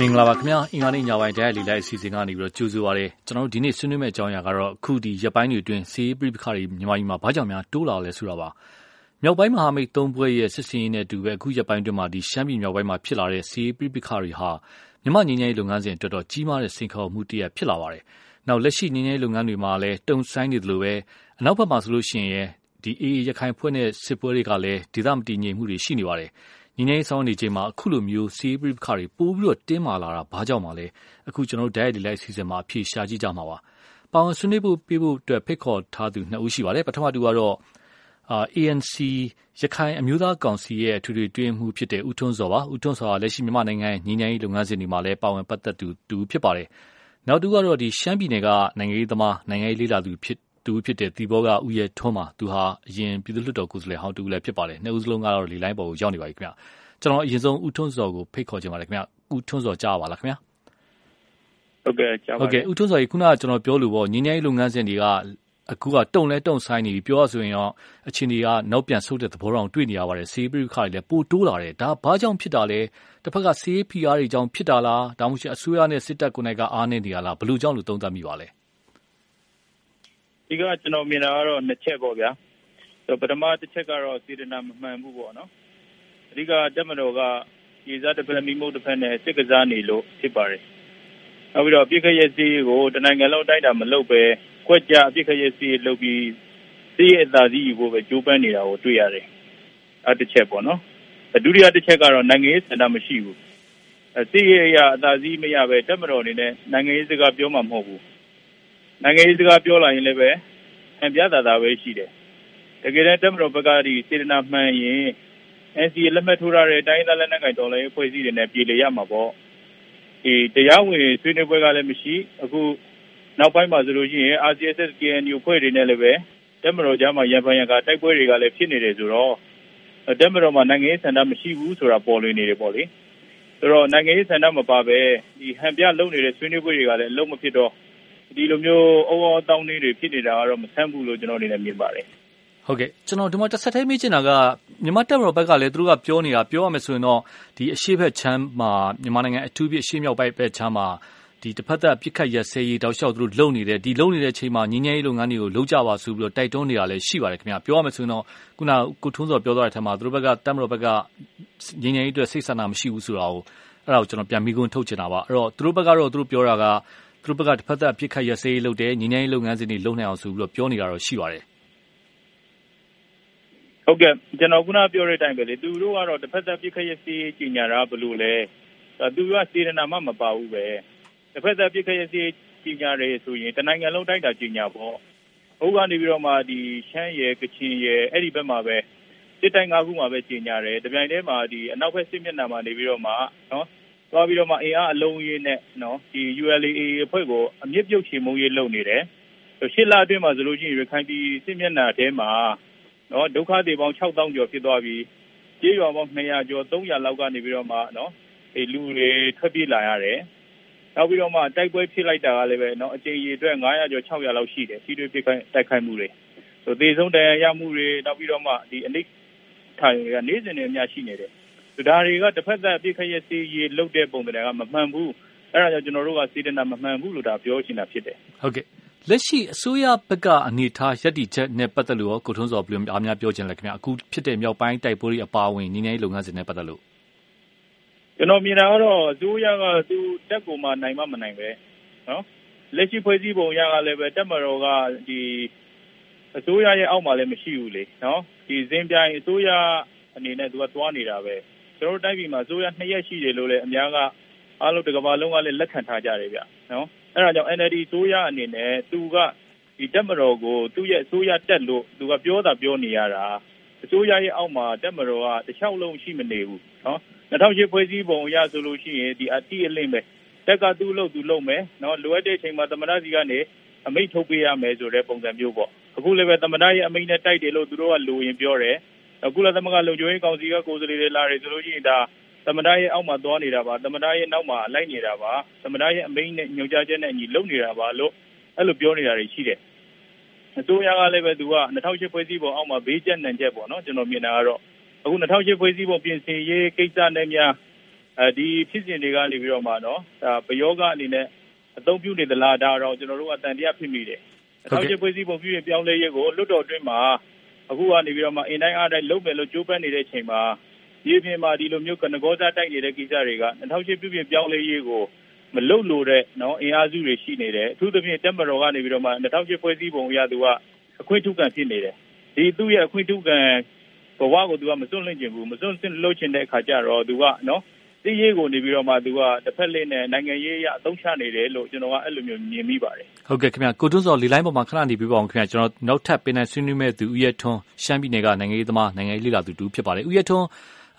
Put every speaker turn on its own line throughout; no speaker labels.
မင်္ဂလာပါခင်ဗျာအင်္ဂါနေ့ညပိုင်းတရားလီလိုက်အစီအစဉ်ကနေပြီးတော့ကြိုဆိုပါရစေကျွန်တော်တို့ဒီနေ့ဆွေးနွေးမယ့်အကြောင်းအရာကတော့အခုဒီရက်ပိုင်းတွေအတွင်းစီးပြိပခါတွေမြန်မာပြည်မှာဘာကြောင့်များတိုးလာလဲဆိုတာပါမြောက်ပိုင်းမဟာမိတ်သုံးဘွဲရဲ့စစ်စင်ရေးနဲ့တူပဲအခုရက်ပိုင်းအတွင်းမှာဒီရှမ်းပြည်မြောက်ပိုင်းမှာဖြစ်လာတဲ့စီးပြိပခါတွေဟာမြန်မာငြိမ်းချမ်းရေးလုပ်ငန်းစဉ်အတွက်တော့ကြီးမားတဲ့စိန်ခေါ်မှုတစ်ရပ်ဖြစ်လာပါတယ်နောက်လက်ရှိငြိမ်းချမ်းရေးလုပ်ငန်းတွေမှာလည်းတုံဆိုင်နေတယ်လို့ပဲအနောက်ဘက်မှာဆိုလို့ရှိရင်ဒီအေးရခိုင်ဖွဲ့တဲ့စစ်ပွဲတွေကလည်းဒေသမတည်ငြိမ်မှုတွေရှိနေပါတယ် ငင်းငင်းဆောင်နေချိန်မှာ အခုလိုမျိုးစီးပရိပခါတွေ ပိုးပြီးတော့တင်းမာလာတာ ဘာကြောင့်မှလဲ အခုကျွန်တော်တို့ diet လိုက်စီစဉ်မှာ အဖြေရှာကြည့်ကြမှာပါ ပါဝင်ဆွေးနွေးဖို့ပြဖို့အတွက်ဖိတ်ခေါ်ထားသူ နှစ်ဦးရှိပါတယ် ပထမတူကတော့ ANC ရခိုင်အမျိုးသားကောင်စီရဲ့ အထွေထွေတွင်းမှုဖြစ်တဲ့ဦးထွန်းစောပါ ဦးထွန်းစောကလက်ရှိ မြန်မာနိုင်ငံငင်းငင်းရေးလုပ်ငန်းစဉ်တွေမှာလည်း ပါဝင်ပတ်သက်သူတူဖြစ်ပါတယ် နောက်တူကတော့ဒီရှမ်းပြည်နယ်က နိုင်ငံရေးသမား နိုင်ငံရေးလေးလာသူ ဖြစ်တူဖြစ်တဲ့တီဘောကဦးရဲထွန်းမှာသူဟာ အရင် ပြည်သူ့လွှတ်တော်ကိုယ်စားလှယ်ဟောင်းတူလည်းဖြစ်ပါတယ် နှစ်ဦးစလုံးကတော့ လေလိုင်းပေါ်ကို ရောက်နေပါပြီခင်ဗျ ကျွန်တော် အရင်ဆုံး ဦးထွန်းစောကို ဖိတ်ခေါ်ချင်ပါတယ်ခင်ဗျ ဦးထွန်းစောကြားပါလားခင်ဗျ
ဟုတ်ကဲ့ ကြားပါ
ဟုတ်ကဲ့ဦးထွန်းစောကြီးခုနက ကျွန်တော်ပြောလို့ပေါ့ငင်းငယ်လုပ်ငန်းစဉ်တွေက အခုက တုံလဲတုံဆိုင်နေပြီ ပြောရဆိုရင်ရောအချင်းတွေက နောက်ပြန်ဆုတ်တဲ့သဘောတောင် တွေ့နေရပါတယ်စေးပြိခါတွေလည်း ပိုတိုးလာတယ် ဒါ ဘာကြောင့်ဖြစ်တာလဲတစ်ဖက်ကစေး PR တွေကြောင့် ဖြစ်တာလား ဒါမှမဟုတ် အစိုးရနဲ့ စစ်တပ်ကိုယ်တိုင်က အားနေနေရလား ဘယ်လိုကြောင့်လို့ သုံးသပ်မိပါလဲ
ဒီကကျွန်တော်မြင်တာကတော့နှစ်ချက်ပေါ့ဗျာပထမတစ်ချက်ကတော့စေတနာမမှန်ဘူးပေါ့နော်အဓိကတက်မတော်ကရေစားတစ်ဖက်မိမှုတစ်ဖက်နဲ့စစ်ကစားနေလို့ဖြစ်ပါတယ်နောက်ပြီးတော့ပြစ်ခရဲ့စီးကိုတနိုင်ငံလုံးတိုက်တာမလုပ်ပဲကွက်ကြပြစ်ခရဲ့စီးလုပ်ပြီးစီးရဲ့အသာစီးယူဖို့ပဲကြိုးပမ်းနေတာကိုတွေ့ရတယ်အဲတစ်ချက်ပေါ့နော်ဒုတိယတစ်ချက်ကတော့နိုင်ငံရေးစင်တာမရှိဘူးစီးရဲ့အရာအသာစီးမရပဲတက်မတော်အနေနဲ့နိုင်ငံရေးစကားပြောမှမဟုတ်ဘူး နိုင်ငံရေးစကားပြောလာရင်လည်းပဲအပြသာသာပဲရှိတယ်တကယ်တမ်းတက်မတော်ဘက်ကဒီစေတနာမှန်ရင် NCA လက်မှတ်ထိုးထားတဲ့တိုင်းသားလက်နက်ကိုင်တော်လှန်ရေးအဖွဲ့အစည်းတွေနဲ့ပြည်လည်ရမှာပေါ့ဒီတရားဝင်ဆွေးနွေးပွဲကလည်းမရှိအခုနောက်ပိုင်းမှာဆိုလို့ရှိရင် RCSS KNU ဖွဲ့တွေနဲ့လည်းပဲတက်မတော်ကြားမှာရန်ဖန်ရန်ကတိုက်ပွဲတွေကလည်းဖြစ်နေတယ်ဆိုတော့တက်မတော်မှာနိုင်ငံရေးဆန္ဒမရှိဘူးဆိုတာပေါ်လွင်နေတယ်ပေါ့လေဆိုတော့နိုင်ငံရေးဆန္ဒမပါပဲဒီဟန်ပြလုံနေတဲ့ဆွေးနွေးပွဲတွေကလည်းအလုံးမဖြစ်တော့ ဒီလိုမျိုးအောအောတောင်းနေတွေဖြစ်နေတာကတော့မဆန်းဘူးလို့ကျွန်တော်အနေနဲ့မြင်ပါတယ်
ဟုတ်ကဲ့ကျွန်တော်ဒီမှာတစ်ဆက်တည်းမေးချင်တာကမြန်မာတပ်မတော်ဘက်ကလည်းသူတို့ကပြောနေတာပြောရမယ်ဆိုရင်တော့ဒီအရှိတ်ချမ်းမှာမြန်မာနိုင်ငံအထူးပြအရှိမြောက်ပိုင်းဘက်ချမ်းမှာဒီတစ်ဖက်သက်ပြစ်ခတ်ရဆဲရေးတောက်လျှောက်သူတို့လုံနေတယ်ဒီလုံနေတဲ့အချိန်မှာငင်းငယ်ရေးလုပ်ငန်းတွေကိုလုပ်ကြပါဆိုပြီးတော့တိုက်တွန်းနေတာလည်းရှိပါတယ်ခင်ဗျာပြောရမယ်ဆိုရင်တော့ခုနကိုထွန်းစောပြောသွားတဲ့အထက်မှာသူတို့ဘက်ကတပ်မတော်ဘက်ကငင်းငယ်ရေးအတွက်စိတ်ဆန္ဒမရှိဘူးဆိုတာကိုအဲ့ဒါကိုကျွန်တော်ပြန်ပြီးခွန်းထုတ်ချင်တာပါအဲ့တော့သူတို့ဘက်ကတော့သူတို့ပြောတာက သူတို့ဘက်ကတစ်ဖက်သက်ပြစ်ခတ်ရဆဲရေးလုပ်တယ်ငင်းငယ်ရေးလုပ်ငန်းစဉ်တွေ လုပ်နိုင်အောင်ဆိုပြီးတော့ ပြောနေတာတော့ ရှိပါတယ်
ဟုတ်ကဲ့ ကျွန်တော် ခုနပြောတဲ့အတိုင်းပဲလေ သူတို့ကတော့တစ်ဖက်သက်ပြစ်ခတ်ရစီကြီးညာတာဘယ်လိုလဲ သူကစေတနာမှ မပါဘူးပဲတစ်ဖက်သက်ပြစ်ခတ်ရစီကြီးညာရဲဆိုရင် တနိုင်ငံလုံးတိုက်တာ ကြီးညာပေါ့ဟုတ်ကနေပြီးတော့မှဒီရှမ်းရယ် ကချင်ရယ် အဲ့ဒီဘက်မှာပဲ စစ်တိုင်း ၅ ခုမှာပဲ ကြီးညာတယ် တပြိုင်တည်းမှာဒီအနောက်ဘက် စစ်မျက်နှာမှာနေပြီးတော့မှနော် သွားပြီးတော့မှအင်အားအလုံးရေးနဲ့နော်ဒီ ULA အဖွဲ့ကိုအမြင့်ပြုတ်ချေမှုရေးလုပ်နေတယ်ရှစ်လအတွင်းမှာဆိုလို့ရှိရင်ရခိုင်ပြည်စစ်မျက်နှာထဲမှာနော်ဒုက္ခတွေပေါင်း6000ကျော်ဖြစ်သွားပြီကြေးရွာပေါင်း200ကျော်300လောက်ကနေပြီးတော့မှနော်အဲလူတွေထွက်ပြေးလာရတယ်နောက်ပြီးတော့မှတိုက်ပွဲဖြစ်လိုက်တာကလည်းပဲနော်အချိန်ကြီးအတွက်900ကျော်600လောက်ရှိတယ်စီးတွေပြစ်ခိုင်းတိုက်ခိုက်မှုတွေဆိုသေဆုံးတရားရမှုတွေနောက်ပြီးတော့မှဒီအနိထိုင်ကနေ့စဉ်နဲ့အများရှိနေတယ် ဒါတွေကတစ်ဖက်သက်ပြစ်ခရဲ့စီးရေးလုတ်တဲ့ပုံစံကမမှန်ဘူးအဲ့ဒါကြောင့်ကျွန်တော်တို့ကစေတနာမမှန်ဘူးလို့ဒါပြောချင်တာဖြစ်တယ်
ဟုတ်ကဲ့လက်ရှိအစိုးရဘက်ကအနေထားရပ်တည်ချက်နဲ့ပတ်သက်လို့ကိုထွန်းစောဘယ်လိုအားများပြောချင်လဲခင်ဗျအခုဖြစ်တဲ့မြောက်ပိုင်းတိုက်ပွဲတွေအပါအဝင်ညီနေလုပ်ငန်းစဉ်နဲ့ပတ်သက်လို့
ကျွန်တော်မြင်တာကတော့အစိုးရကသူတက်ကိုမှနိုင်မှမနိုင်ပဲနော်လက်ရှိဖွဲ့စည်းပုံရကလည်းပဲတက်မတော်ကဒီအစိုးရရဲ့အောက်မှာလည်းမရှိဘူးလေနော်ဒီစင်ပြိုင်အစိုးရအနေနဲ့သူကသွားနေတာပဲ ကျွန်တော်တို့တိုက်ပြည်မှာအစိုးရနှစ်ရက်ရှိတယ်လို့လည်းအများကအားလုံးတစ်ကမ္ဘာလုံးကလည်းလက်ခံထားကြတယ်ဗျနော်အဲ့ဒါကြောင့် NLD ဆိုရအနေနဲ့သူကဒီတက်မတော်ကိုသူ့ရဲ့အစိုးရတက်လို့သူကပြောတာပြောနေရတာအစိုးရရဲ့အောက်မှာတက်မတော်ကတခြားလုံးရှိမနေဘူးနော်2008ဖွဲ့စည်းပုံအရဆိုလို့ရှိရင်ဒီအတိအလင်းပဲတက်ကသူ့လို့သူလုပ်မယ်နော်လိုအပ်တဲ့အချိန်မှာသမဏစီကနေအမိန့်ထုတ်ပေးရမယ်ဆိုတဲ့ပုံစံမျိုးပေါ့အခုလည်းပဲသမဏရဲ့အမိန့်နဲ့တိုက်တယ်လို့သူတို့ကလိုရင်ပြောတယ် အခုလည်းသမကလုံခြုံရေးကောင်စီကကိုယ်စားလှယ်တွေလာတယ်ဆိုလို့ရှိရင်ဒါသမဏရဲ့အောက်မှာသွားနေတာပါသမဏရဲ့နောက်မှာလိုက်နေတာပါသမဏရဲ့အမိန့်နဲ့ညွှန်ကြားချက်နဲ့အညီလုပ်နေတာပါလို့အဲ့လိုပြောနေတာတွေရှိတယ်အစိုးရကလည်းပဲသူက2008ဖွဲ့စည်းပုံအောက်မှာဘေးကျက်နံချက်ပေါ့နော်ကျွန်တော်မြင်တာကတော့အခု2008ဖွဲ့စည်းပုံပြင်ဆင်ရေးကိစ္စနဲ့များဒီဖြစ်စဉ်တွေကနေပြီးတော့မှနော်ပယောဂအနေနဲ့အသုံးပြုနေသလားဒါတော့ကျွန်တော်တို့အတန်တရားဖြစ်မိတယ်။ထောက်ချက်ဖွဲ့စည်းပုံပြုရင်ပြောင်းလဲရေးကိုလွတ်တော်အတွင်းမှာ အခုကနေပြီးတော့မှအင်တိုင်းအားတိုင်းလုပ်မယ်လို့ကြိုးပမ်းနေတဲ့အချိန်မှာဒီပြင်မှာဒီလိုမျိုးကနဂောစားတိုက်နေတဲ့ကိစ္စတွေက2008ပြုပြင်ပြောင်းလဲရေးကိုမလုတ်လို့တဲ့နော်အင်အားစုတွေရှိနေတယ်အထူးသဖြင့်တက်မတော်ကနေပြီးတော့မှ2008ဖွဲ့စည်းပုံအရသူကအခွင့်ထုကံဖြစ်နေတယ်ဒီသူ့ရဲ့အခွင့်ထုကံဘဝကိုသူကမစွန့်လွတ်ချင်ဘူးမစွန့်လွတ်လို့ချင်တဲ့အခါကျတော့သူကနော် သိရေးကိုနေပြီးတော့မှသူကတစ်ဖက်လေးနဲ့နိုင်ငံရေးအရအသုံးချနေတယ်လို့ကျွန်တော်ကအဲ့လိုမျိုးမြင်မိပါတယ်
ဟုတ်ကဲ့ခင်ဗျကိုတွန်းစောလီလိုင်းပေါ်မှာခဏနေပြပါအောင်ခင်ဗျကျွန်တော်နောက်ထပ်ပင်နိုင်ဆွေးနွေးမဲ့သူဦးရထွန်းရှမ်းပြည်နယ်ကနိုင်ငံရေးသမားနိုင်ငံရေးလှိလာသူတူဖြစ်ပါတယ်ဦးရထွန်း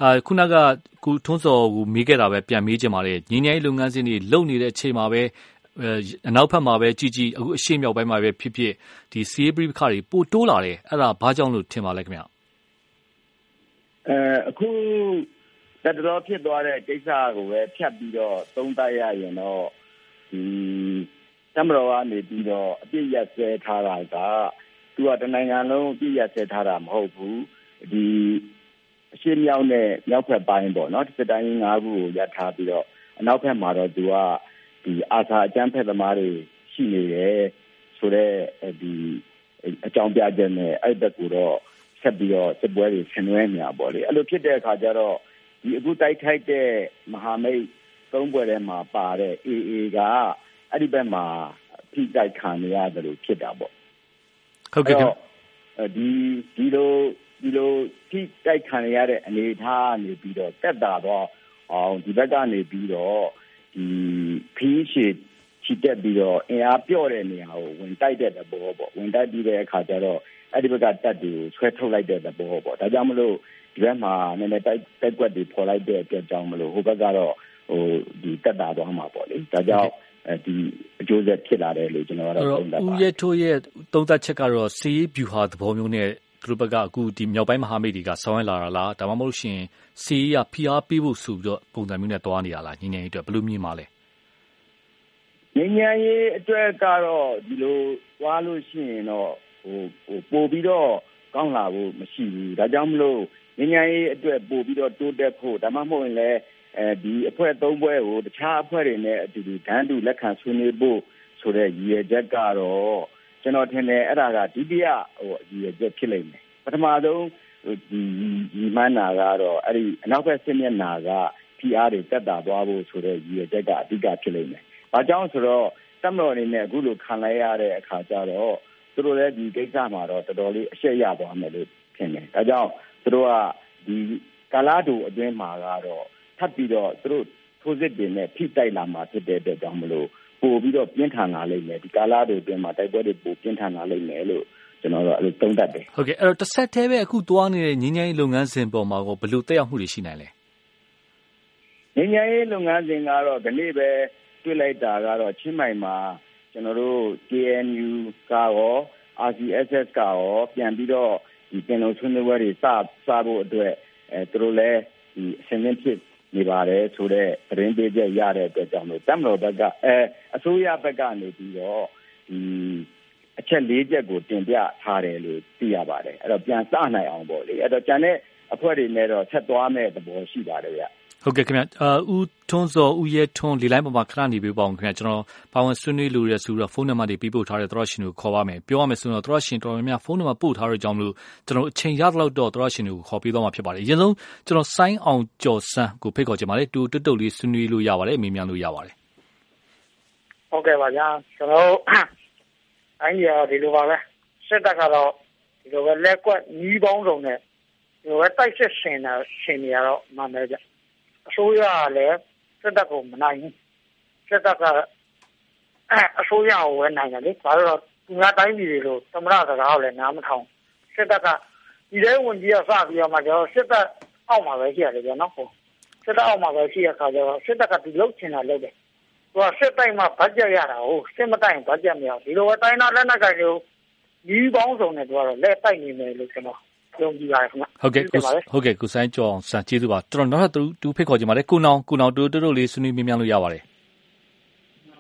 အာခုနကကုထွန်းစောကိုမေးခဲ့တာပဲပြန်မေးချင်ပါတယ်ညီညီလုပ်ငန်းစဉ်တွေလုပ်နေတဲ့အချိန်မှာပဲအနောက်ဘက်မှာပဲကြည်ကြည်အခုအရှေ့မြောက်ပိုင်းမှာပဲဖြစ်ဖြစ်ဒီစီးပရိပခါတွေပိုတိုးလာတယ်အဲ့ဒါဘာကြောင့်လို့ထင်ပါလဲခင်ဗျ
အဲအခု တတော်ဖြစ်သွားတဲ့ကိစ္စကိုပဲဖြတ်ပြီးတော့သုံးသပ်ရရင်တော့ဒီတမတော်ကနေပြီးတော့အပြစ်ရက်စဲထားတာကသူကတနိုင်ငံလုံးအပြစ်ရက်စဲထားတာမဟုတ်ဘူးဒီအရှေ့မြောက်နဲ့မြောက်ဘက်ပိုင်းပေါ့နော်စစ်တိုင်း၅ခုကိုရပ်ထားပြီးတော့အနောက်ဘက်မှာတော့သူကဒီအာသာအကျန်းဖက်သမားတွေရှိနေတယ်ဆိုတော့ဒီအကြောင်းပြချက်နဲ့အဲ့ဘက်ကိုတော့ဆက်ပြီးတော့စစ်ပွဲတွေဆင်နွှဲနေတာပေါ့လေအဲ့လိုဖြစ်တဲ့အခါကျတော့ ဒီအခုတိုက်ခိုက်တဲ့မဟာမိတ်သုံးပွဲထဲမှာပါတဲ့ AA ကအဲ့ဒီဘက်မှာဖိတိုက်ခံရရတယ်လို့ဖြစ်တာပေါ့
ဟုတ်ကဲ့
ဒီဒီလိုဒီလိုဖိတိုက်ခံရတဲ့အနေအထားနေပြီးတော့တက်တာတော့အောင်ဒီဘက်ကနေပြီးတော့ဒီဖီးရှိချစ်တက်ပြီးတော့အင်အားပြော့တဲ့နေရာကိုဝင်တိုက်တဲ့သဘောပေါ့ဝင်တိုက်ပြီးတဲ့အခါကျတော့အဲ့ဒီဘက်ကတက်တွေကိုဆွဲထုတ်လိုက်တဲ့သဘောပေါ့ဒါကြောင့်မလို့ ဒီဘက်မှာနည်းနည်းတိုက်တိုက်ကွက်တွေဖော်လိုက်တဲ့အတွက်ကြောင့်မလို့ဟိုဘက်ကတော့ဟိုဒီတက်တာသွားမှာပေါ့လေဒါကြောင့်အဲဒီအကျိုးဆက်ဖြစ်လာတယ်လို့ကျွန်တော်ကတော့သုံးသပ်ပါ
ဦးရဲထိုးရဲ့သုံးသပ်ချက်ကတော့စီးဗျူဟာသဘောမျိုးနဲ့သူတို့ဘက်ကအခုဒီမြောက်ပိုင်းမဟာမိတ်တွေကဆောင်းရလာတာလားဒါမှမဟုတ်ရှင်စီးရဖိအားပေးဖို့ဆိုပြီးတော့ပုံစံမျိုးနဲ့တွားနေတာလားညီငယ်ကြီးအတွက်ဘယ်လိုမြင်ပါလဲ
ငញ្ញံရေးအတွက်ကတော့ဒီလိုသွားလို့ရှိရင်တော့ဟိုဟိုပို့ပြီးတော့ကောင်းလာဖို့မရှိဘူးဒါကြောင့်မလို့ ငញ្ញံရေးအတွက်ပို့ပြီးတော့တိုးတက်ဖို့ဒါမှမဟုတ်ရင်လည်းအဲဒီအဖွဲ့သုံးဖွဲ့ကိုတခြားအဖွဲ့တွေနဲ့အတူတူဒန်းတူလက်ခံဆွေးနွေးဖို့ဆိုတဲ့ရည်ရွယ်ချက်ကတော့ကျွန်တော်ထင်တယ်အဲ့ဒါကဒုတိယဟိုရည်ရွယ်ချက်ဖြစ်လိမ့်မယ်ပထမဆုံးဒီဒီမှန်းနာကတော့အဲ့ဒီအနောက်ဘက်စစ်မျက်နာက PR တွေတက်တာသွားဖို့ဆိုတဲ့ရည်ရွယ်ချက်ကအဓိကဖြစ်လိမ့်မယ်။ဘာကြောင့်ဆိုတော့တမတော်အနေနဲ့အခုလိုခံလိုက်ရတဲ့အခါကျတော့သူတို့လည်းဒီကိစ္စမှာတော့တော်တော်လေးအရှက်ရသွားမယ်လို့ထင်တယ်။ဒါကြောင့် သူတို့ကဒီကာလာတူအတွင်းမှာကတော့ထပ်ပြီးတော့သူတို့ထိုးစစ်တွေနဲ့ဖိတိုက်လာမှာဖြစ်တဲ့အတွက်ကြောင့်မလို့ပို့ပြီးတော့ပြင်းထန်လာလိမ့်မယ်ဒီကာလာတူအတွင်းမှာတိုက်ပွဲတွေပိုပြင်းထန်လာလိမ့်မယ်လို့ကျွန်တော်တို့အဲ့လိုသုံးသပ်တယ်
ဟုတ်ကဲ့အဲ့တော့တစ်ဆက်တည်းပဲအခုသွားနေတဲ့ငင်းငင်းလုပ်ငန်းစဉ်ပေါ်မှာကိုဘယ်လိုတက်ရောက်မှုတွေရှိနိုင်လဲ
ငင်းငင်းလုပ်ငန်းစဉ်ကတော့ဒီနေ့ပဲတွေ့လိုက်တာကတော့ချင်းမိုင်မှာကျွန်တော်တို့ KNU ကရော RCSS ကရောပြန်ပြီးတော့ ဒီပင်လုံဆွေးနွေးပွဲတွေစစဖို့အတွက်အဲသူတို့လည်းဒီအစဉ်သင့်ဖြစ်နေပါတယ်ဆိုတော့သတင်းပေးချက်ရတဲ့အတွက်ကြောင့်လို့တမတော်ဘက်ကအဲအစိုးရဘက်ကနေပြီးတော့ဒီအချက်၄ချက်ကိုတင်ပြထားတယ်လို့သိရပါတယ်အဲ့တော့ပြန်စနိုင်အောင်ပေါ့လေအဲ့တော့ကျန်တဲ့အဖွဲ့တွေနဲ့တော့ဆက်သွားမဲ့သဘောရှိပါတယ်ဗျ
ဟုတ်ကဲ့ခင်ဗျအာဦးထွန်းစောဦးရဲထွန်းလေလိုင်းပေါ်မှာခဏနေပေးပါအောင်ခင်ဗျကျွန်တော်ပါဝင်ဆွေးနွေးလို့ရဆိုတော့ဖုန်းနံပါတ်တွေပြီးပို့ထားတဲ့သရရှင်ကိုခေါ်ပါမယ်ပြောရမယ်ဆိုတော့သရရှင်တော်များများဖုန်းနံပါတ်ပို့ထားတဲ့ကြောင့်မလို့ကျွန်တော်အချိန်ရတော့တော့သရရှင်တွေကိုခေါ်ပေးတော့မှာဖြစ်ပါတယ်အရင်ဆုံးကျွန်တော်ဆိုင်းအောင်ကျော်စန်းကိုဖိတ်ခေါ်ချင်ပါတယ်တူတွတ်တုတ်လေးဆွေးနွေးလို့ရပါတယ်မေးမြန်းလို့ရပါတယ်
ဟုတ်ကဲ့ပါဗျာကျွန်တော်အိုင်းရဒီလိုပါပဲစစ်တပ်ကတော့ဒီလိုပဲလက်ကွက်ညီးပေါင်းစုံနဲ့ဒီလိုပဲတိုက်စစ်ရှင်တာရှင်နေရတော့မှန်တယ်ဗျ အစိုးရကလည်းစစ်တပ်ကိုမနိုင်ဘူးစစ်တပ်ကအစိုးရကိုပဲနိုင်တယ်လေဘာလို့တော့သူများတိုင်းပြည်တွေလို့သမရစကားကိုလည်းနားမထောင်စစ်တပ်ကဒီတဲ့ဝင်ကြီးကစပြီးတော့မှကျတော့စစ်တပ်အောက်မှာပဲရှိရတယ်ဗျာနော်ဟုတ်စစ်တပ်အောက်မှာပဲရှိရခါကျတော့စစ်တပ်ကဒီလုတ်ချင်တာလုတ်တယ်သူကစစ်တိုင်းမှာဘတ်ဂျက်ရတာဟုတ်စစ်မတိုင်းဘတ်ဂျက်မရဒီလိုပဲတိုင်းသားလက်နက်ကိုင်တွေညီးပေါင်းစုံနဲ့သူကတော့လက်တိုက်နေမယ်လို့ကျွန်တော် ယုံကြည်ပါတယ်ခင်ဗျ
ဟုတ်ကဲ့ဟုတ်ကဲ့ကိုဆိုင်ကျော်ဆန်ကျေးဇူးပါကျွန်တော်နောက်ထပ်တူဖိတ်ခေါ်ကြပါလေကိုနောင်ကိုနောင်တူတူလေးဆွေးနွေးမြင်မြန်လို့ရပါတယ်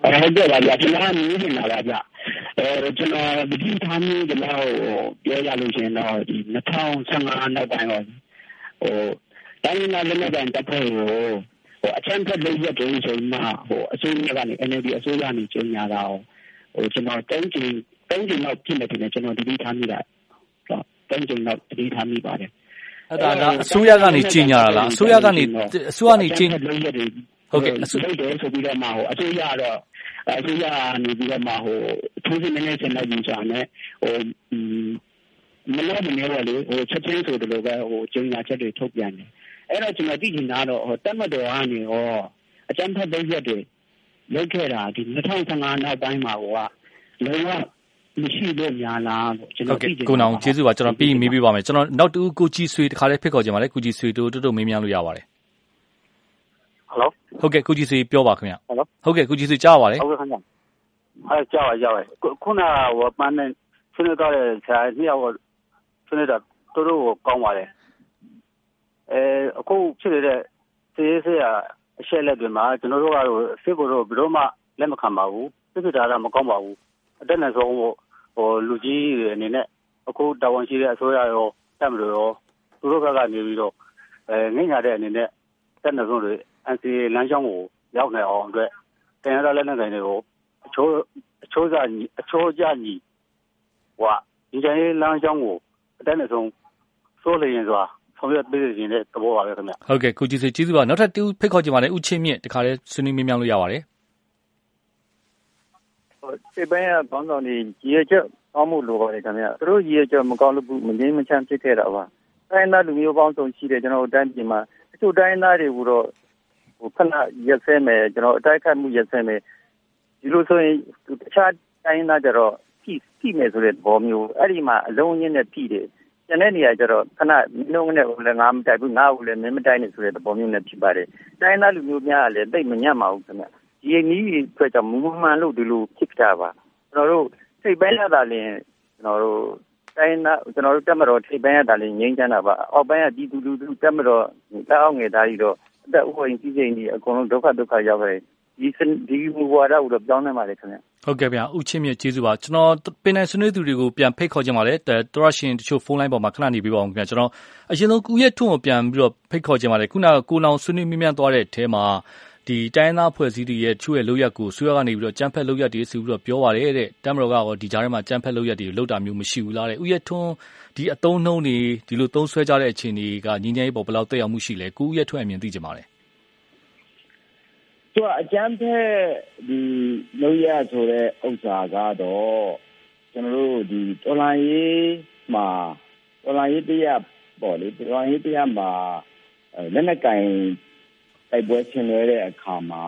ဟုတ်ကဲ့ပါဗျာကျွန်တော်မြင်နေတာပါဗျာအဲကျွန်တော်ဒီထားမျိုးဒီလောက်ပြောရလို့ရှိရင်တော့ဒီ2015နောက်ပိုင်းတော့ဟိုတိုင်းနာလက်နက်ကန်တပ်ဖွဲ့ကိုဟ
အကြမ်းဖက်လုပ်ရက်တွေဆိုမှအစိုးရကနေ NLD အစိုးရကနေကြေညာတာကိုကျနော်၃ကြိမ်လောက်ဖြစ်မယ်ထင်တယ်။ကျနော်သတိထားမိတာ။ ၃ကြိမ်လောက် သတိထားမိပါတယ်။
အဲဒါက အစိုးရကနေ ကြေညာတာလား။အစိုးရကနေ
အကြမ်းဖက်လုပ်ရက်တွေ လုပ်တယ်ဆိုပြီးတော့မှ အစိုးရကတော့အစိုးရကနေပြီးတော့မှထိုးစစ်နည်းနည်းဆင်လိုက်ပြီဆိုတာနဲ့ မလောမနေပေါ့လေ ချက်ချင်းဆိုသလိုပဲ ကြေညာချက်တွေ ထုတ်ပြန်တယ်။အဲတော့ ကျနော်သိချင်တာကတော့ တပ်မတော်ကနေရော အကြမ်းဖက်လုပ်ရပ်တွေ လုပ်ခဲ့တာ ၂၀၁၅ နောက်ပိုင်းမှာကိုက လုံးဝ မရှိလို့များလားလို့ကျနော်သိချင်တာ။
ကိုနောင်ကျေးဇူးပါ။ကျနော်ပြီးရင်မေးပေးပါမယ်။နောက်တဦးကိုကြည်ဆွေတခါတည်းဖိတ်ခေါ်ချင်ပါတယ်။ကိုကြည်ဆွေတိုတိုမေးမြန်းလို့ရပါတယ်။ဟုတ်ကဲ့ကိုကြည်ဆွေပြောပါခင်ဗျ။ဟုတ်ကဲ့ကိုကြည်ဆွေကြားရပါတယ်။
ဟုတ်ကဲ့ခင်ဗျ။အဲကြားပါတယ်ကြားပါတယ်။ခုနကပန်းနဲ့ဆွေးနွေးသွားတဲ့ဆရာနှစ်ယောက်ဆွေးနွေးတာတော်တော်ကောင်းပါတယ်။အဲအခုဖြစ်နေတဲ့စစ်ရေးစစ်ရာအချက်လက်တွေမှာကျွန်တော်တို့ကတော့စစ်ကိုတော့ဘယ်တော့မှလက်မခံပါဘူး။စစ်စစ်တာကမကောင်းပါဘူး။အတက်နဲ့ဆုံးဟို လူကြီးတွေအနေနဲ့ အခုတာဝန်ရှိတဲ့အစိုးရရောတက်မလို့ရော သူတို့ဘက်ကနေပြီးတော့အဲငိမ့်ရတဲ့အနေနဲ့တက်နဲ့ဆုံးတွေ NCA လမ်းကြောင်းကို ရောက်နိုင်အောင်အတွက်တင်ရတဲ့လက်နက်ကိုင်တွေကို အချိုးအချိုးစားအချိုးကြညီဟိုဒီတိုင်းလမ်းကြောင်းကို အတက်နဲ့ဆုံး စိုးလျင်စွာ ဆောင်ရွက်ပေးနေတဲ့ သဘောပါပဲခင်ဗျ
ဟုတ်ကဲ့ ကိုကြည်စေကျေးဇူးပါ နောက်ထပ်တူဖိတ်ခေါ်ကြပါနဲ့ဥချင်းမြင့် တခါလဲဆွေးနွေးမြင်းမြန်းလို့ ရပါတယ်
စိတ်ပိုင်းကဘောင်းဆောင်တွေရည်ရချက်ကောင်းမှုလိုပါတယ်ခင်ဗျသူတို့ရည်ရချက်မကောင်းလို့မငြင်းမချမ်းဖြစ်ခဲ့တာပါတိုင်းသားလူမျိုးပေါင်းစုံရှိတယ်ကျွန်တော်တို့တိုင်းပြည်မှာတချို့တိုင်းသားတွေကိုတော့ဟိုခဏရက်စဲမယ်ကျွန်တော်အတိုက်ခိုက်မှုရက်စဲမယ်ဒီလိုဆိုရင်တခြားတိုင်းသားကြတော့ဖြီးဖြီးမယ်ဆိုတဲ့သဘောမျိုးအဲ့ဒီမှာအလုံးရင်းနဲ့ဖြီးတယ်ကျန်တဲ့နေရာကျတော့ခဏမင်းတို့နဲ့လည်းငါမတိုက်ဘူးငါ့ကိုလည်းမင်းမတိုက်နဲ့ဆိုတဲ့သဘောမျိုးနဲ့ဖြစ်ပါတယ်တိုင်းသားလူမျိုးများကလည်းတိတ်မညံ့ပါဘူးခင်ဗျ ဒီနည်းအတွက်ကြောင့်မူမှန်လို့ဒီလိုဖြစ်ကြပါကျွန်တော်တို့စိတ်ပိုင်းရတာလည်းကျွန်တော်တို့တိုင်းသားကျွန်တော်တို့တက်မတော်ထိပ်ပိုင်းရတာလည်းငြိမ်းချမ်းတာပါအောက်ပိုင်းကဒီတူတူတက်မတော်တောက်ငယ်သားကြီးတော့အသက်ဥပဒေကြီးစိန်ကြီးအကုန်လုံးဒုက္ခဒုက္ခရောက်ခဲ့ဒီဒီမူဝါဒကိုတော့ပြောင်းနိုင်ပါလေခင်ဗျ
ဟုတ်ကဲ့ဗျာဥချင်းမြကျေးဇူးပါကျွန်တော်ပင်နိုင်ဆွေးနွေးသူတွေကိုပြန်ဖိတ်ခေါ်ကြပါလေတော်ရရှင်တချို့ဖုန်းလိုင်းပေါ်မှာခဏနေပြပါအောင်ခင်ဗျာကျွန်တော်အရင်ဆုံးကုရဲ့ထွန်းကိုပြန်ပြီးတော့ဖိတ်ခေါ်ကြပါလေခုနကကိုလောင်ဆွေးနွေးမြမြသွားတဲ့အထဲမှာဒီ တိုင်းသားဖွဲ့စည်းတွေရဲ့ချွေရဲ့လောက်ရက်ကိုဆွေးရကနေပြီးတော့ကြမ်းဖက်လောက်ရက်တွေဆိုပြီးတော့ပြောပါတယ်တဲ့တမ်မတော်ကရော ဒီကြားထဲမှာကြမ်းဖက်လောက်ရက်တွေလောက်တာမျိုး မရှိဘူးလားတဲ့ဥယျထွန်း ဒီအတုံးနှုံးတွေ ဒီလိုသုံးဆွဲကြတဲ့ အခြေအနေကညီငယ်ရေးပေါ် ဘယ်လောက်တက်ရောက်မှုရှိလဲ ကိုဥယျထွန်းအမြင်သိကြပါလေ
သူကအကျန်းဖက်ဒီလောက်ရဆိုတဲ့ဥစ္စာကတော့ကျွန်တော်တို့ဒီတော်လိုင်းရေးမှာတော်လိုင်းရေးတရားပေါ့လေတော်လိုင်းရေးတရားမှာ လက်နက်ကင် တိုက်ပွဲဆင်နွှဲတဲ့အခါမှာ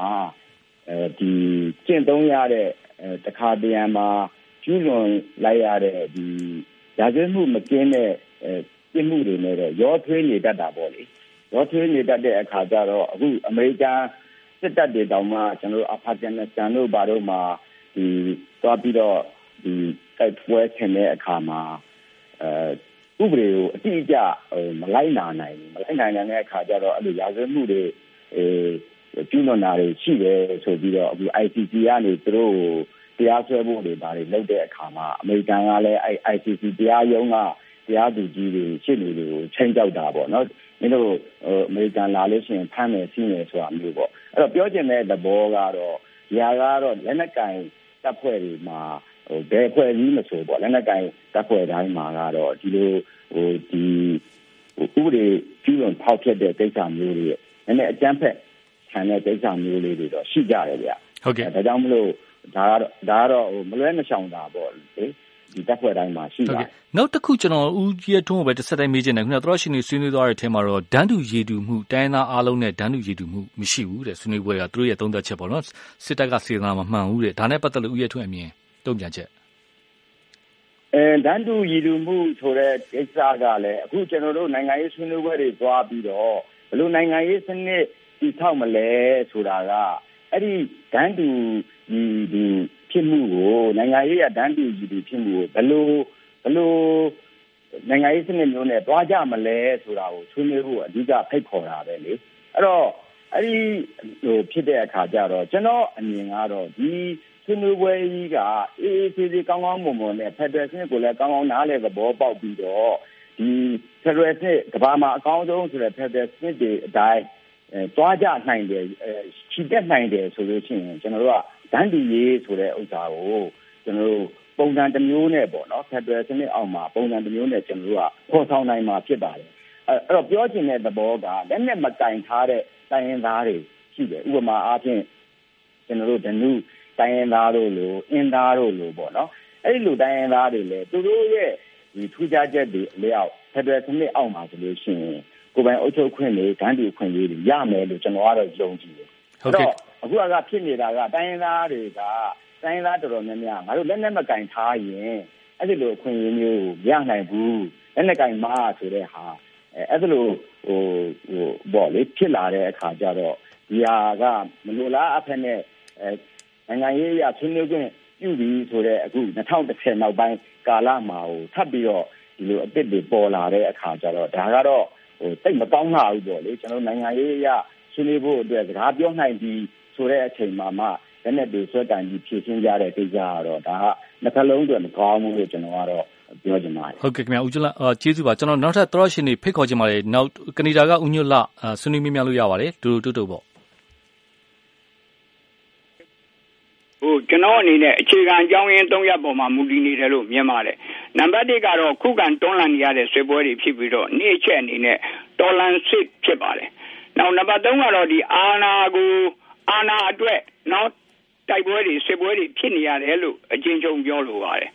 အဲဒီကျင့်သုံးရတဲ့တခါတရံမှာကျူးလွန်လိုက်ရတဲ့ဒီရာဇဝတ်မှုမကင်းတဲ့ပြစ်မှုတွေနဲ့တော့ရောထွေးနေတတ်တာပေါ့လေရောထွေးနေတတ်တဲ့အခါကျတော့အခုအမေရိကန်စစ်တပ်တွေတောင်မှကျွန်တော်တို့အာဖဂန်နစ္စတန်တို့ဘာတို့မှာဒီသွားပြီးတော့ဒီတိုက်ပွဲဆင်တဲ့အခါမှာအဲဥပဒေကိုအတိအကျမလိုက်နာနိုင်ဘူးမလိုက်နိုင်တဲ့အခါကျတော့အဲ့လိုရာဇဝတ်မှုတွေ အဲကျူးလွန်တာတွေရှိတယ်ဆိုပြီးတော့အခု ICC ကနေသူတို့တရားစွဲဖို့တွေဒါတွေလုပ်တဲ့အခါမှာအမေရိကန်ကလည်းအဲ ICC တရားရုံးကတရားသူကြီးတွေရှစ်လူတွေကိုချိန်ကြောက်တာပေါ့နော်မင်းတို့အမေရိကန်လာလို့ရှိရင်ဖမ်းမယ်စီးမယ်ဆိုတာမျိုးပေါ့အဲ့တော့ပြောချင်တဲ့သဘောကတော့ຢာကတော့လက်နက်ကင်တပ်ဖွဲ့တွေမှာဟိုဘယ်ဖွဲ့ကြီးမဆိုပေါ့လက်နက်ကင်တပ်ဖွဲ့တိုင်းမှာကတော့ဒီလိုဟိုဒီဥပဒေကျူးလွန်ဖောက်ဖျက်တဲ့ကိစ္စမျိုးတွေ နည်းနည်းအကြမ်းဖက်ဆန်တဲ့ကိစ္စမျိုးလေးတွေတော့ရှိကြတယ်ဗျ
ဟုတ်ကဲ့
ဒါကြောင့်မလို့ဒါကတော့ဒါကတော့ဟိုမလွဲမရှောင်တာပေါ့လေဒီတပ်ဖွဲ့တိုင်းမှာရှိတာ
နောက်တစ်ခုကျွန်တော်ဦးကြီးရထုံးကိုပဲတစ်ဆက်တိုင်းမေးချင်တယ်ခုနကတော့ရှင်နေဆွေးနွေးသွားတဲ့အထက်မှာတော့ဒန်းတူရည်တူမှုတိုင်းသားအားလုံးနဲ့ဒန်းတူရည်တူမှုမရှိဘူးတဲ့ဆွေးနွေးပွဲကသူတို့ရဲ့သုံးသက်ချက်ပေါ့နော်စစ်တပ်ကစေတနာမမှန်ဘူးတဲ့ဒါနဲ့ပတ်သက်လို့ဦးရထုံးအမြင်တုံ့ပြန်ချက်
အဲဒန်းတူရည်တူမှုဆိုတဲ့ကိစ္စကလည်းအခုကျွန်တော်တို့နိုင်ငံရေးဆွေးနွေးပွဲတွေသွားပြီးတော့ ဘယ်လိုနိုင်ငံရေးစနစ်တည်ဆောက်မလဲဆိုတာကအဲ့ဒီဒန်းတူဒီဒီဖြစ်မှုကိုနိုင်ငံရေးအဒန်းတူဒီဒီဖြစ်မှုကိုဘယ်လိုဘယ်လိုနိုင်ငံရေးစနစ်မျိုးနဲ့တွားကြမလဲဆိုတာကိုဆွေးနွေးဖို့အဓိကဖိတ်ခေါ်တာပဲလေအဲ့တော့အဲ့ဒီဟိုဖြစ်တဲ့အခါကျတော့ကျွန်တော်အမြင်ကတော့ဒီဆွေးနွေးပွဲကြီးကအေးအေးဆေးဆေးကောင်းကောင်းမွန်မွန်နဲ့ဖက်ဒရယ်စနစ်ကိုလည်းကောင်းကောင်းနားလည်သဘောပေါက်ပြီးတော့ဒီ ဖက်ဒရယ်စနစ်ကမ္ဘာမှာအကောင်းဆုံးဆိုတဲ့ဖက်ဒရယ်စနစ်တွေအတိုင်းဟသွားကြနိုင်တယ်ချီတက်နိုင်တယ်ဆိုလို့ရှိရင်ကျွန်တော်တို့ကဒန်းတီရေးဆိုတဲ့ဥစ္စာကိုကျွန်တော်တို့ပုံစံတစ်မျိုးနဲ့ပေါ့နော်ဖက်ဒရယ်စနစ်အောက်မှာပုံစံတစ်မျိုးနဲ့ကျွန်တော်တို့ကပေါ်ဆောင်နိုင်မှာဖြစ်ပါတယ်အဲ့တော့ပြောချင်တဲ့သဘောကလက်နဲ့မကင်ထားတဲ့တိုင်းရင်းသားတွေရှိတယ်ဥပမာအားဖြင့်ကျွန်တော်တို့ဒနုတိုင်းရင်းသားတို့လိုအင်းသားတို့လိုပေါ့နော်အဲ့ဒီလိုတိုင်းရင်းသားတွေလည်းသူတို့ရဲ့ဒီထူးခြားချက်တွေအလျောက်ဖ က်ဒရယ်စနစ်အောက်မှာဆိုလို့ရှိရင်ကိုယ်ပိုင်အုပ်ချုပ်ခွင့်တွေဂန်းတီခွင့်ရေးတွေရမယ်လို့ကျွန်တော်ကတော့ယုံကြည်တယ်
ဟုတ်ကဲ့
အခုကဖြစ်နေတာကတိုင်းရင်းသားတွေကတိုင်းရင်းသားတော်တော်များများငါတို့လက်နဲ့မကင်ထားရင်အဲ့ဒီလိုအခွင့်အရေးမျိုးရနိုင်ဘူးလက်နဲ့ကင်မဆိုတဲ့ဟာအဲ့ဒါလိုဟိုဟိုပေါ့လေဖြစ်လာတဲ့အခါကျတော့ဒီဟာကမလိုလားအဖက်နဲ့အဲနိုင်ငံရေးအရဆွေးနွေးခွင့်ပြုပြီးဆိုတော့အခု2010နောက်ပိုင်းကာလမှာဟိုထပ်ပြီးတော့ ဒီလိုအစ်စ်တွေပေါ်လာတဲ့အခါကျတော့ဒါကတော့ဟိုတိတ်မကောင်းတာဘူးပေါ့လေကျွန်တော်နိုင်ငံရေးအရဆွေးနွေးဖို့အတွက်စကားပြောနိုင်ပြီးဆိုတဲ့အချိန်မှာမှလက်နဲ့တွေဆွဲတိုင်ပြီးဖြည့်ရှင်းကြတဲ့ကိစ္စကတော့ဒါကနှစ်ခလုံးအတွက်မကောင်းဘူးလို့ကျွန်တော်ကတော့ပြောချင်ပါတယ်
ဟုတ်ကဲ့ခင်ဗျာဦးကျွလကျေးဇူးပါကျွန်တော်နောက်ထပ်သရရှင်တွေဖိတ်ခေါ်ချင်ပါတယ်နောက်ကနေဒါကဦးညွတ်လဆွေးနွေးမြများလို့ရပါတယ်တူတူတူပေါ့
ဟိုကျွန်တော်အနေနဲ့အခြေခံအကြောင်းရင်း၃ရပ်ပေါ်မှာမူတည်နေတယ်လို့မြင်ပါတယ် နံပါတ်၁ကတော့ခုခံတွန်းလှန်နေရတဲ့ဆွေးပွဲတွေဖြစ်ပြီးတော့နေ့ချက်အနေနဲ့တော်လန်စစ်ဖြစ်ပါတယ်နောက်နံပါတ်3ကတော့ဒီအာနာကိုအာနာအတွက်နောက်တိုက်ပွဲတွေစစ်ပွဲတွေဖြစ်နေရတယ်လို့အချင်းချင်းပြောလိုပါတယ်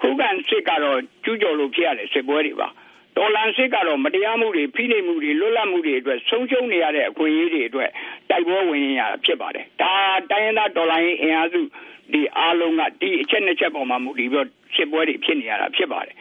ခုခံစစ်ကတော့ကျူးကျော်လို့ဖြစ်ရတဲ့စစ်ပွဲတွေပါ တော်လန်စစ်ကတော့မတရားမှုတွေဖိနှိပ်မှုတွေလွတ်လပ်မှုတွေအတွက်ဆုံးရှုံးနေရတဲ့အခွင့်အရေးတွေအတွက်တိုက်ပွဲဝင်ရတာဖြစ်ပါတယ်ဒါတိုင်းရင်းသားတော်လှန်ရေးအင်အားစုဒီအားလုံးကဒီအချက်နှစ်ချက်ပေါ်မှာမူတည်ပြီးစစ်ပွဲတွေဖြစ်နေရတာဖြစ်ပါတယ်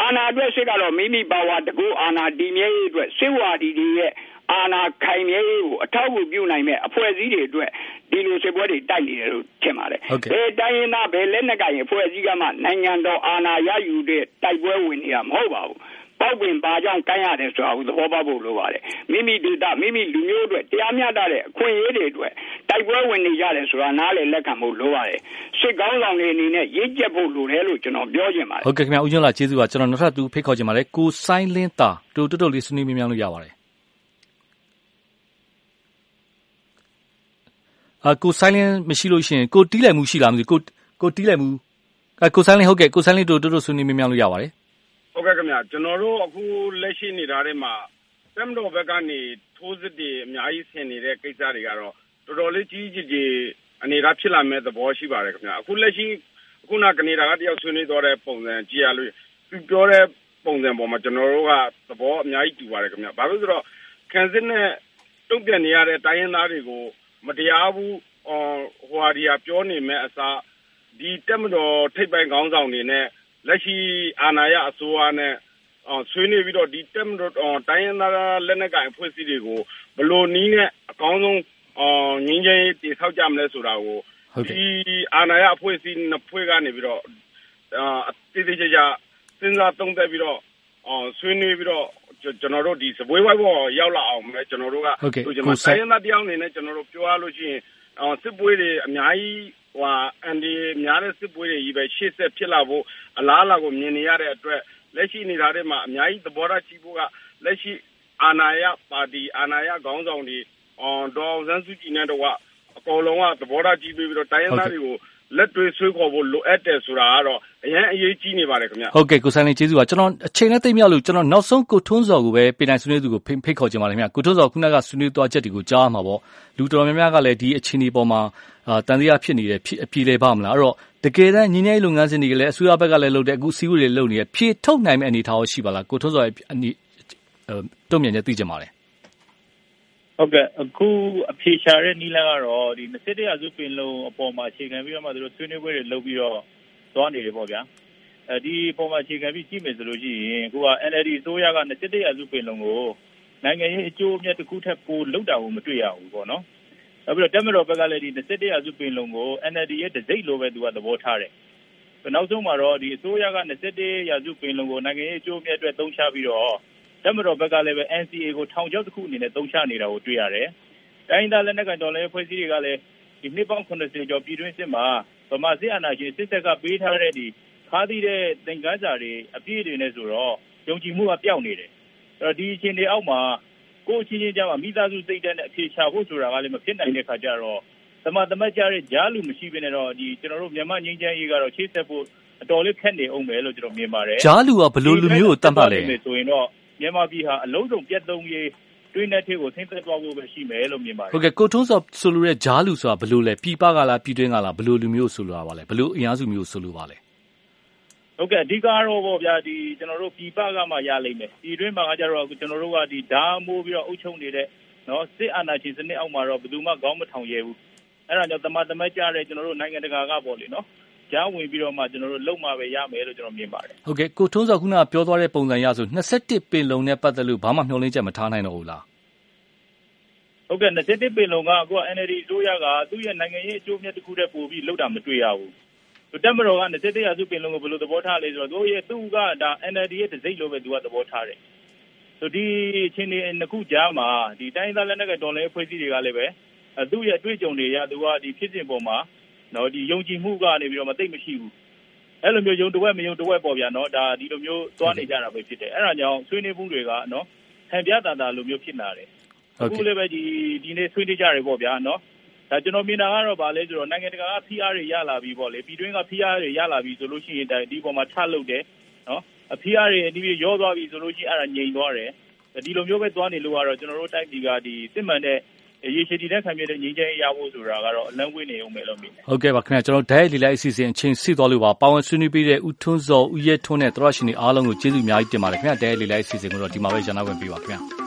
အာဏာအတွက်စစ်ကတော့မိမိပါဝါတကူအာဏာတည်မြဲရေးအတွက်စစ်ဝါဒီတွေရဲ့အာဏာခိုင်မြဲရေးကိုအထောက်အကူပြုနိုင်မဲ့အဖွဲ့အစည်းတွေအတွက်ဒီလိုစစ်ပွဲတွေတိုက်နေတယ်လို့ထင်ပါတယ်။
ဘ
ယ်တိုင်းရင်းသားဘယ်လက်နက်ကိုင်အဖွဲ့အစည်းကမှနိုင်ငံတော်အာဏာရယူတဲ့တိုက်ပွဲဝင်နေတာမဟုတ်ပါဘူး။ ပောက်ပင်ပါကြောင့်ကိုင်းရတယ်ဆိုတာကိုသဘောပေါက်ဖို့လိုပါတယ်မိမိဒေသမိမိလူမျိုးအတွက်တရားမျှတတဲ့အခွင့်အရေးတွေအတွက်တိုက်ပွဲဝင်နေကြတယ်ဆိုတာနားလည်လက်ခံဖို့လိုပါတယ်စစ်ကောင်းဆောင်တွေအနေနဲ့ရည်ကြက်ဖို့လိုတယ်လို့ကျွန်တော်ပြောချင်ပါတယ်
ဟုတ်ကဲ့ခင်ဗျာဦးကျွန်းလာကျေးဇူးပါကျွန်တော်နောက်ထပ်သူဖိတ်ခေါ်ချင်ပါတယ်ကိုဆိုင်းလင်းတာတူတူတူလေးဆွေးနွေးမြများလို့ရပါတယ်အာကိုဆိုင်းလင်းမရှိလို့ရှိရင်ကိုတီးလိုက်မှုရှိလားမသိကိုကိုတီးလိုက်မှုအကိုဆိုင်းလင်းဟုတ်ကဲ့ကိုဆိုင်းလင်းတူတူတူဆွေးနွေးမြများလို့ရပါတယ်
ဟုတ်ကဲ့ခင်ဗျာကျွန်တော်တို့အခုလက်ရှိနေတာတွေမှာတမ်တော်ဘက်ကနေထိုးစစ်တွေအများကြီးဆင်နေတဲ့ကိစ္စတွေကတော့တော်တော်လေးကြီးကြီးကြီးအနေအထားဖြစ်လာမဲ့သဘောရှိပါတယ်ခင်ဗျာအခုလက်ရှိအခုနကနေဒါကတယောက်ဆွေးနွေးသွားတဲ့ပုံစံကြည့်ရလို့သူပြောတဲ့ပုံစံပေါ်မှာကျွန်တော်တို့ကသဘောအများကြီးတူပါတယ်ခင်ဗျာဘာလို့ဆိုတော့ခံစစ်နဲ့တုံ့ပြန်နေရတဲ့တိုင်းရင်းသားတွေကိုမတရားဘူးဟိုဟာဒီဟာပြောနေမဲ့အစားဒီတက်မတော်ထိပ်ပိုင်းခေါင်းဆောင်တွေနဲ့ လက်ရှိအာဏာရအစိုးရနဲ့ဆွေးနွေးပြီးတော့ဒီတက်မတော်တိုင်းရင်းသားလက်နက်ကိုင်အဖွဲ့အစည်းတွေကိုဘလို့နီးနဲ့အကောင်းဆုံးငင်းချင်းတည်ဆောက်ကြမလဲဆိုတာကိုဒီအာဏာရအဖွဲ့အစည်းနှစ်ဖွဲ့ကနေပြီးတော့အတိအကျကျစဉ်းစားသုံးသပ်ပြီးတော့ဆွေးနွေးပြီးတော့ကျွန်တော်တို့ဒီစပွဲဝိုင်းပေါ်ရောက်လာအောင်ပဲကျွန်တော်တို့က
ဒီ
မှာတိုင်းရင်းသားတယောက်အနေနဲ့ကျွန်တော်တို့ပြောရလို့ရှိရင်စစ်ပွဲတွေအများကြီး ဟိုအန်ဒီများတဲ့စစ်ပွဲတွေကြီးပဲရှေ့ဆက်ဖြစ်လာဖို့အလားအလာကိုမြင်နေရတဲ့အတွက်လက်ရှိနေတာတွေမှာအများကြီးသဘောထားကြီးဖို့ကလက်ရှိအာဏာရပါတီအာဏာရခေါင်းဆောင်တွေအော်ဒေါ်စန်းစုကြည်နဲ့တော့အကုန်လုံးကသဘောထားကြီးပြီးတော့တိုင်းရင်းသားတွေကိုလက်တွေဆွေးခေါ်ဖို့လိုအပ်တယ်ဆိုတာကတော့ အရင်အရေးကြီးနေပါတယ်ခင်ဗျ
ဟုတ်ကဲ့ ကိုဆိုင်လင်းကျေးဇူးပါ ကျွန်တော် အချိန်နဲ့သိမြောက်လို့ကျွန်တော်နောက်ဆုံး ကိုထွန်းစော်ကိုပဲပြည်နိုင်ဆွေးနွေးသူကို ဖိတ်ခေါ်ချင်ပါတယ်ခင်ဗျ ကိုထွန်းစော် ခုနက ဆွေးနွေးသွားချက်တွေကို ကြားမှာပေါ့ လူတော်များများကလည်း ဒီအခြေအနေပေါ်မှာအာတန်တရားဖြစ်နေတယ်ဖြစ်အပြေလဲပါမလား အဲ့တော့ တကယ်တမ်းညီညီလုပ်ငန်းစဉ်တွေကလည်း အစိုးရဘက်ကလည်းလုပ်တယ် အခုစီးပွားရေးလုပ်နေတယ်ဖြည့်ထုတ်နိုင်မယ့်အနေအထားရှိပါလား ကိုထွန်းစော်ရဲ့အနီတုံ့ပြန်ချက် သိကြပါလေ
ဟုတ်ကဲ့ အခုအဖြေရှာတဲ့နီလန်းကတော့ဒီ21ရာစုပင်လုံအပေါ်မှာ အခြေခံပြီးတော့မှ သူတို့ဆွေးနွေးပွဲတွေလုပ်ပြီးတော့ သွားနေတယ်ပေါ့ဗျာအဲဒီပုံမှာအခြေခံပြီးကြည့်မယ်ဆိုလို့ရှိရင်အခုက NLD အစိုးရက21ရာစုပင်လုံကိုနိုင်ငံရေးအကျိုးအမြတ်တစ်ခုထပ်ပိုလုပ်တာကိုမတွေ့ရဘူးပေါ့နော်နောက်ပြီးတော့တက်မတော်ဘက်ကလည်းဒီ21ရာစုပင်လုံကို NLD ရဲ့တစိမ့်လိုပဲသူကသဘောထားတယ်နောက်ဆုံးမှာတော့ဒီအစိုးရက21ရာစုပင်လုံကိုနိုင်ငံရေးအကျိုးအမြတ်အတွက်သုံးချပြီးတော့တပ်မတော်ဘက်ကလည်းပဲ NCA ကိုထောင်ချောက်တစ်ခုအနေနဲ့သုံးချနေတာကိုတွေ့ရတယ်။တိုင်းဒေသလက်နက်ကိုင်တော်လှန်ရေးဖွဲ့စည်းတွေကလည်းဒီနှစ်ပေါင်း80ကျော်ပြည်တွင်းစစ်မှာ ဗမာစစ်အာဏာရှင်စစ်တပ်ကပေးထားတဲ့ဒီခါးသီးတဲ့သင်္ကန်းစာတွေအပြည့်တွေနဲ့ဆိုတော့ယုံကြည်မှုကပျောက်နေတယ်။အဲ့တော့ဒီအချိန်တွေအောက်မှာကိုယ့်အချင်းချင်းကြားမှာမိသားစုစိတ်ဓာတ်နဲ့အဖြေရှာဖို့ဆိုတာကလည်းမဖြစ်နိုင်တဲ့ခါကျတော့တမန်တမတ်ကြတဲ့ကြားလူမရှိဘဲနဲ့တော့ဒီကျွန်တော်တို့မြန်မာငြိမ်းချမ်းရေးကတော့ရှေ့ဆက်ဖို့အတော်လေးခက်နေအောင်မယ်လို့ကျွန်တော်မြင်ပါတယ်
ကြားလူကဘယ်လိုလူမျိုးကိုတတ်မှတ်လဲ
ဆိုရင်တော့မြန်မာပြည်ဟာအလုံးစုံပြတ်သုံးရေး တွင်းနဲ့ထည့်ကို ဆင်းသက်သွားဖို့ပဲရှိမယ်လို့ မြင်ပါတယ်
ဟုတ်ကဲ့ ကိုထုံးစောဆိုလိုတဲ့ဂျားလူဆိုတာ ဘယ်လိုလဲ ပြည်ပကလား ပြည်တွင်းကလား ဘယ်လိုလူမျိုးဆိုလိုတာပါလဲ ဘယ်လိုအင်အားစုမျိုးဆိုလိုပါလဲ
ဟုတ်ကဲ့ အဓိကတော့ပေါ့ဗျာဒီကျွန်တော်တို့ပြည်ပကမှရလိမ့်မယ်ဒီတွင်းမှာကကြတော့ ကျွန်တော်တို့ကဒီဓာမိုးပြီးတော့ အုပ်ချုပ်နေတဲ့နော်စစ်အာဏာရှင်စနစ်အောက်မှာတော့ ဘယ်သူမှ ခေါင်းမထောင်ရဲဘူး အဲ့ဒါကြောင့်တမန်တမတ်ကြတဲ့ကျွန်တော်တို့နိုင်ငံတကာကပေါ့လေနော် ကြားဝင်ပြီးတော့မှ ကျွန်တော်တို့ လုံမှာပဲရမယ်လို့ ကျွန်တော်မြင်ပါတယ်
ဟုတ်ကဲ့ ကိုထုံးစောခုနကပြောသွားတဲ့ပုံစံရဆို21ပင်လုံနဲ့ပတ်သက်လို့ ဘာမှ မျှော်လင့်ချက် မထားနိုင်တော့ဘူးလား
ဟုတ်ကဲ့21ပင်လုံကအခုက NLD အစိုးရက သူ့ရဲ့ နိုင်ငံရေးအကျိုးမြတ်တစ်ခုတည်းပို့ပြီးလှုပ်တာ မတွေ့ရဘူးတက်မတော်က21ရာစုပင်လုံကို ဘယ်လိုသဘောထားလဲဆိုတော့ သူရဲ့သူကဒါ NLD ရဲ့တစိမ့်လို့ပဲ သူက သဘောထားတယ်ဆိုဒီအချင်းဒီနှစ်ခုကြားမှာဒီတိုင်းသားလက်နက်ကတော်လှန်ရေးဖွဲ့စည်းတွေကလည်းပဲသူ့ရဲ့ အတွေ့အကြုံတွေရသူကဒီဖြစ်စဉ်ပေါ်မှာ နော်ဒီယုံကြည်မှုကနေပြီးတော့မသိမရှိဘူးအဲ့လိုမျိုးယုံတဝက်မယုံတဝက်ပေါ့ဗျာနော်ဒါဒီလိုမျိုးသွားနေကြတာပဲဖြစ်တယ်အဲ့ဒါကြောင့်ဆွေးနွေးမှုတွေကနော်ဟန်ပြတာတာလိုမျိုးဖြစ်လာတယ်အခုလည်းပဲဒီဒီနေ့ဆွေးနွေးကြတယ်ပေါ့ဗျာနော်ဒါကျွန်တော်မြင်တာကတော့ဗာလဲဆိုတော့နိုင်ငံတကာက PR တွေရလာပြီပေါ့လေပြည်တွင်းက PR တွေရလာပြီဆိုလို့ရှိရင်ဒီပေါ်မှာထလုပ်တယ်နော် PR တွေဒီပြီးရောသွားပြီဆိုလို့ရှိရင်အဲ့ဒါငြိမ်သွားတယ်ဒီလိုမျိုးပဲသွားနေလို့ကတော့ကျွန်တော်တို့တိုက်ပြည်ကဒီစစ်မှန်တဲ့ ရေရှည်တည်တဲ့ခံပြတဲ့ငြိမ်းချမ်းရေးရဖို့ဆိုတာကတော့အလံဝေးနေအောင်မယ်လို့မြင်တယ်
ဟုတ်ကဲ့ပါခင်ဗျာကျွန်တော်ဒိုင်လီလိုက်အစီအစဉ်အချိန်စီသွားလို့ပါပါဝင်ဆွေးနွေးပေးတဲ့ဦးထွန်းစောဦးရဲထွန်းနဲ့သရရှင်တွေအားလုံးကိုကျေးဇူးအများကြီးတင်ပါတယ်ခင်ဗျာဒိုင်လီလိုက်အစီအစဉ်ကိုတော့ဒီမှာပဲရန်နာဝင်ပေးပါခင်ဗျာ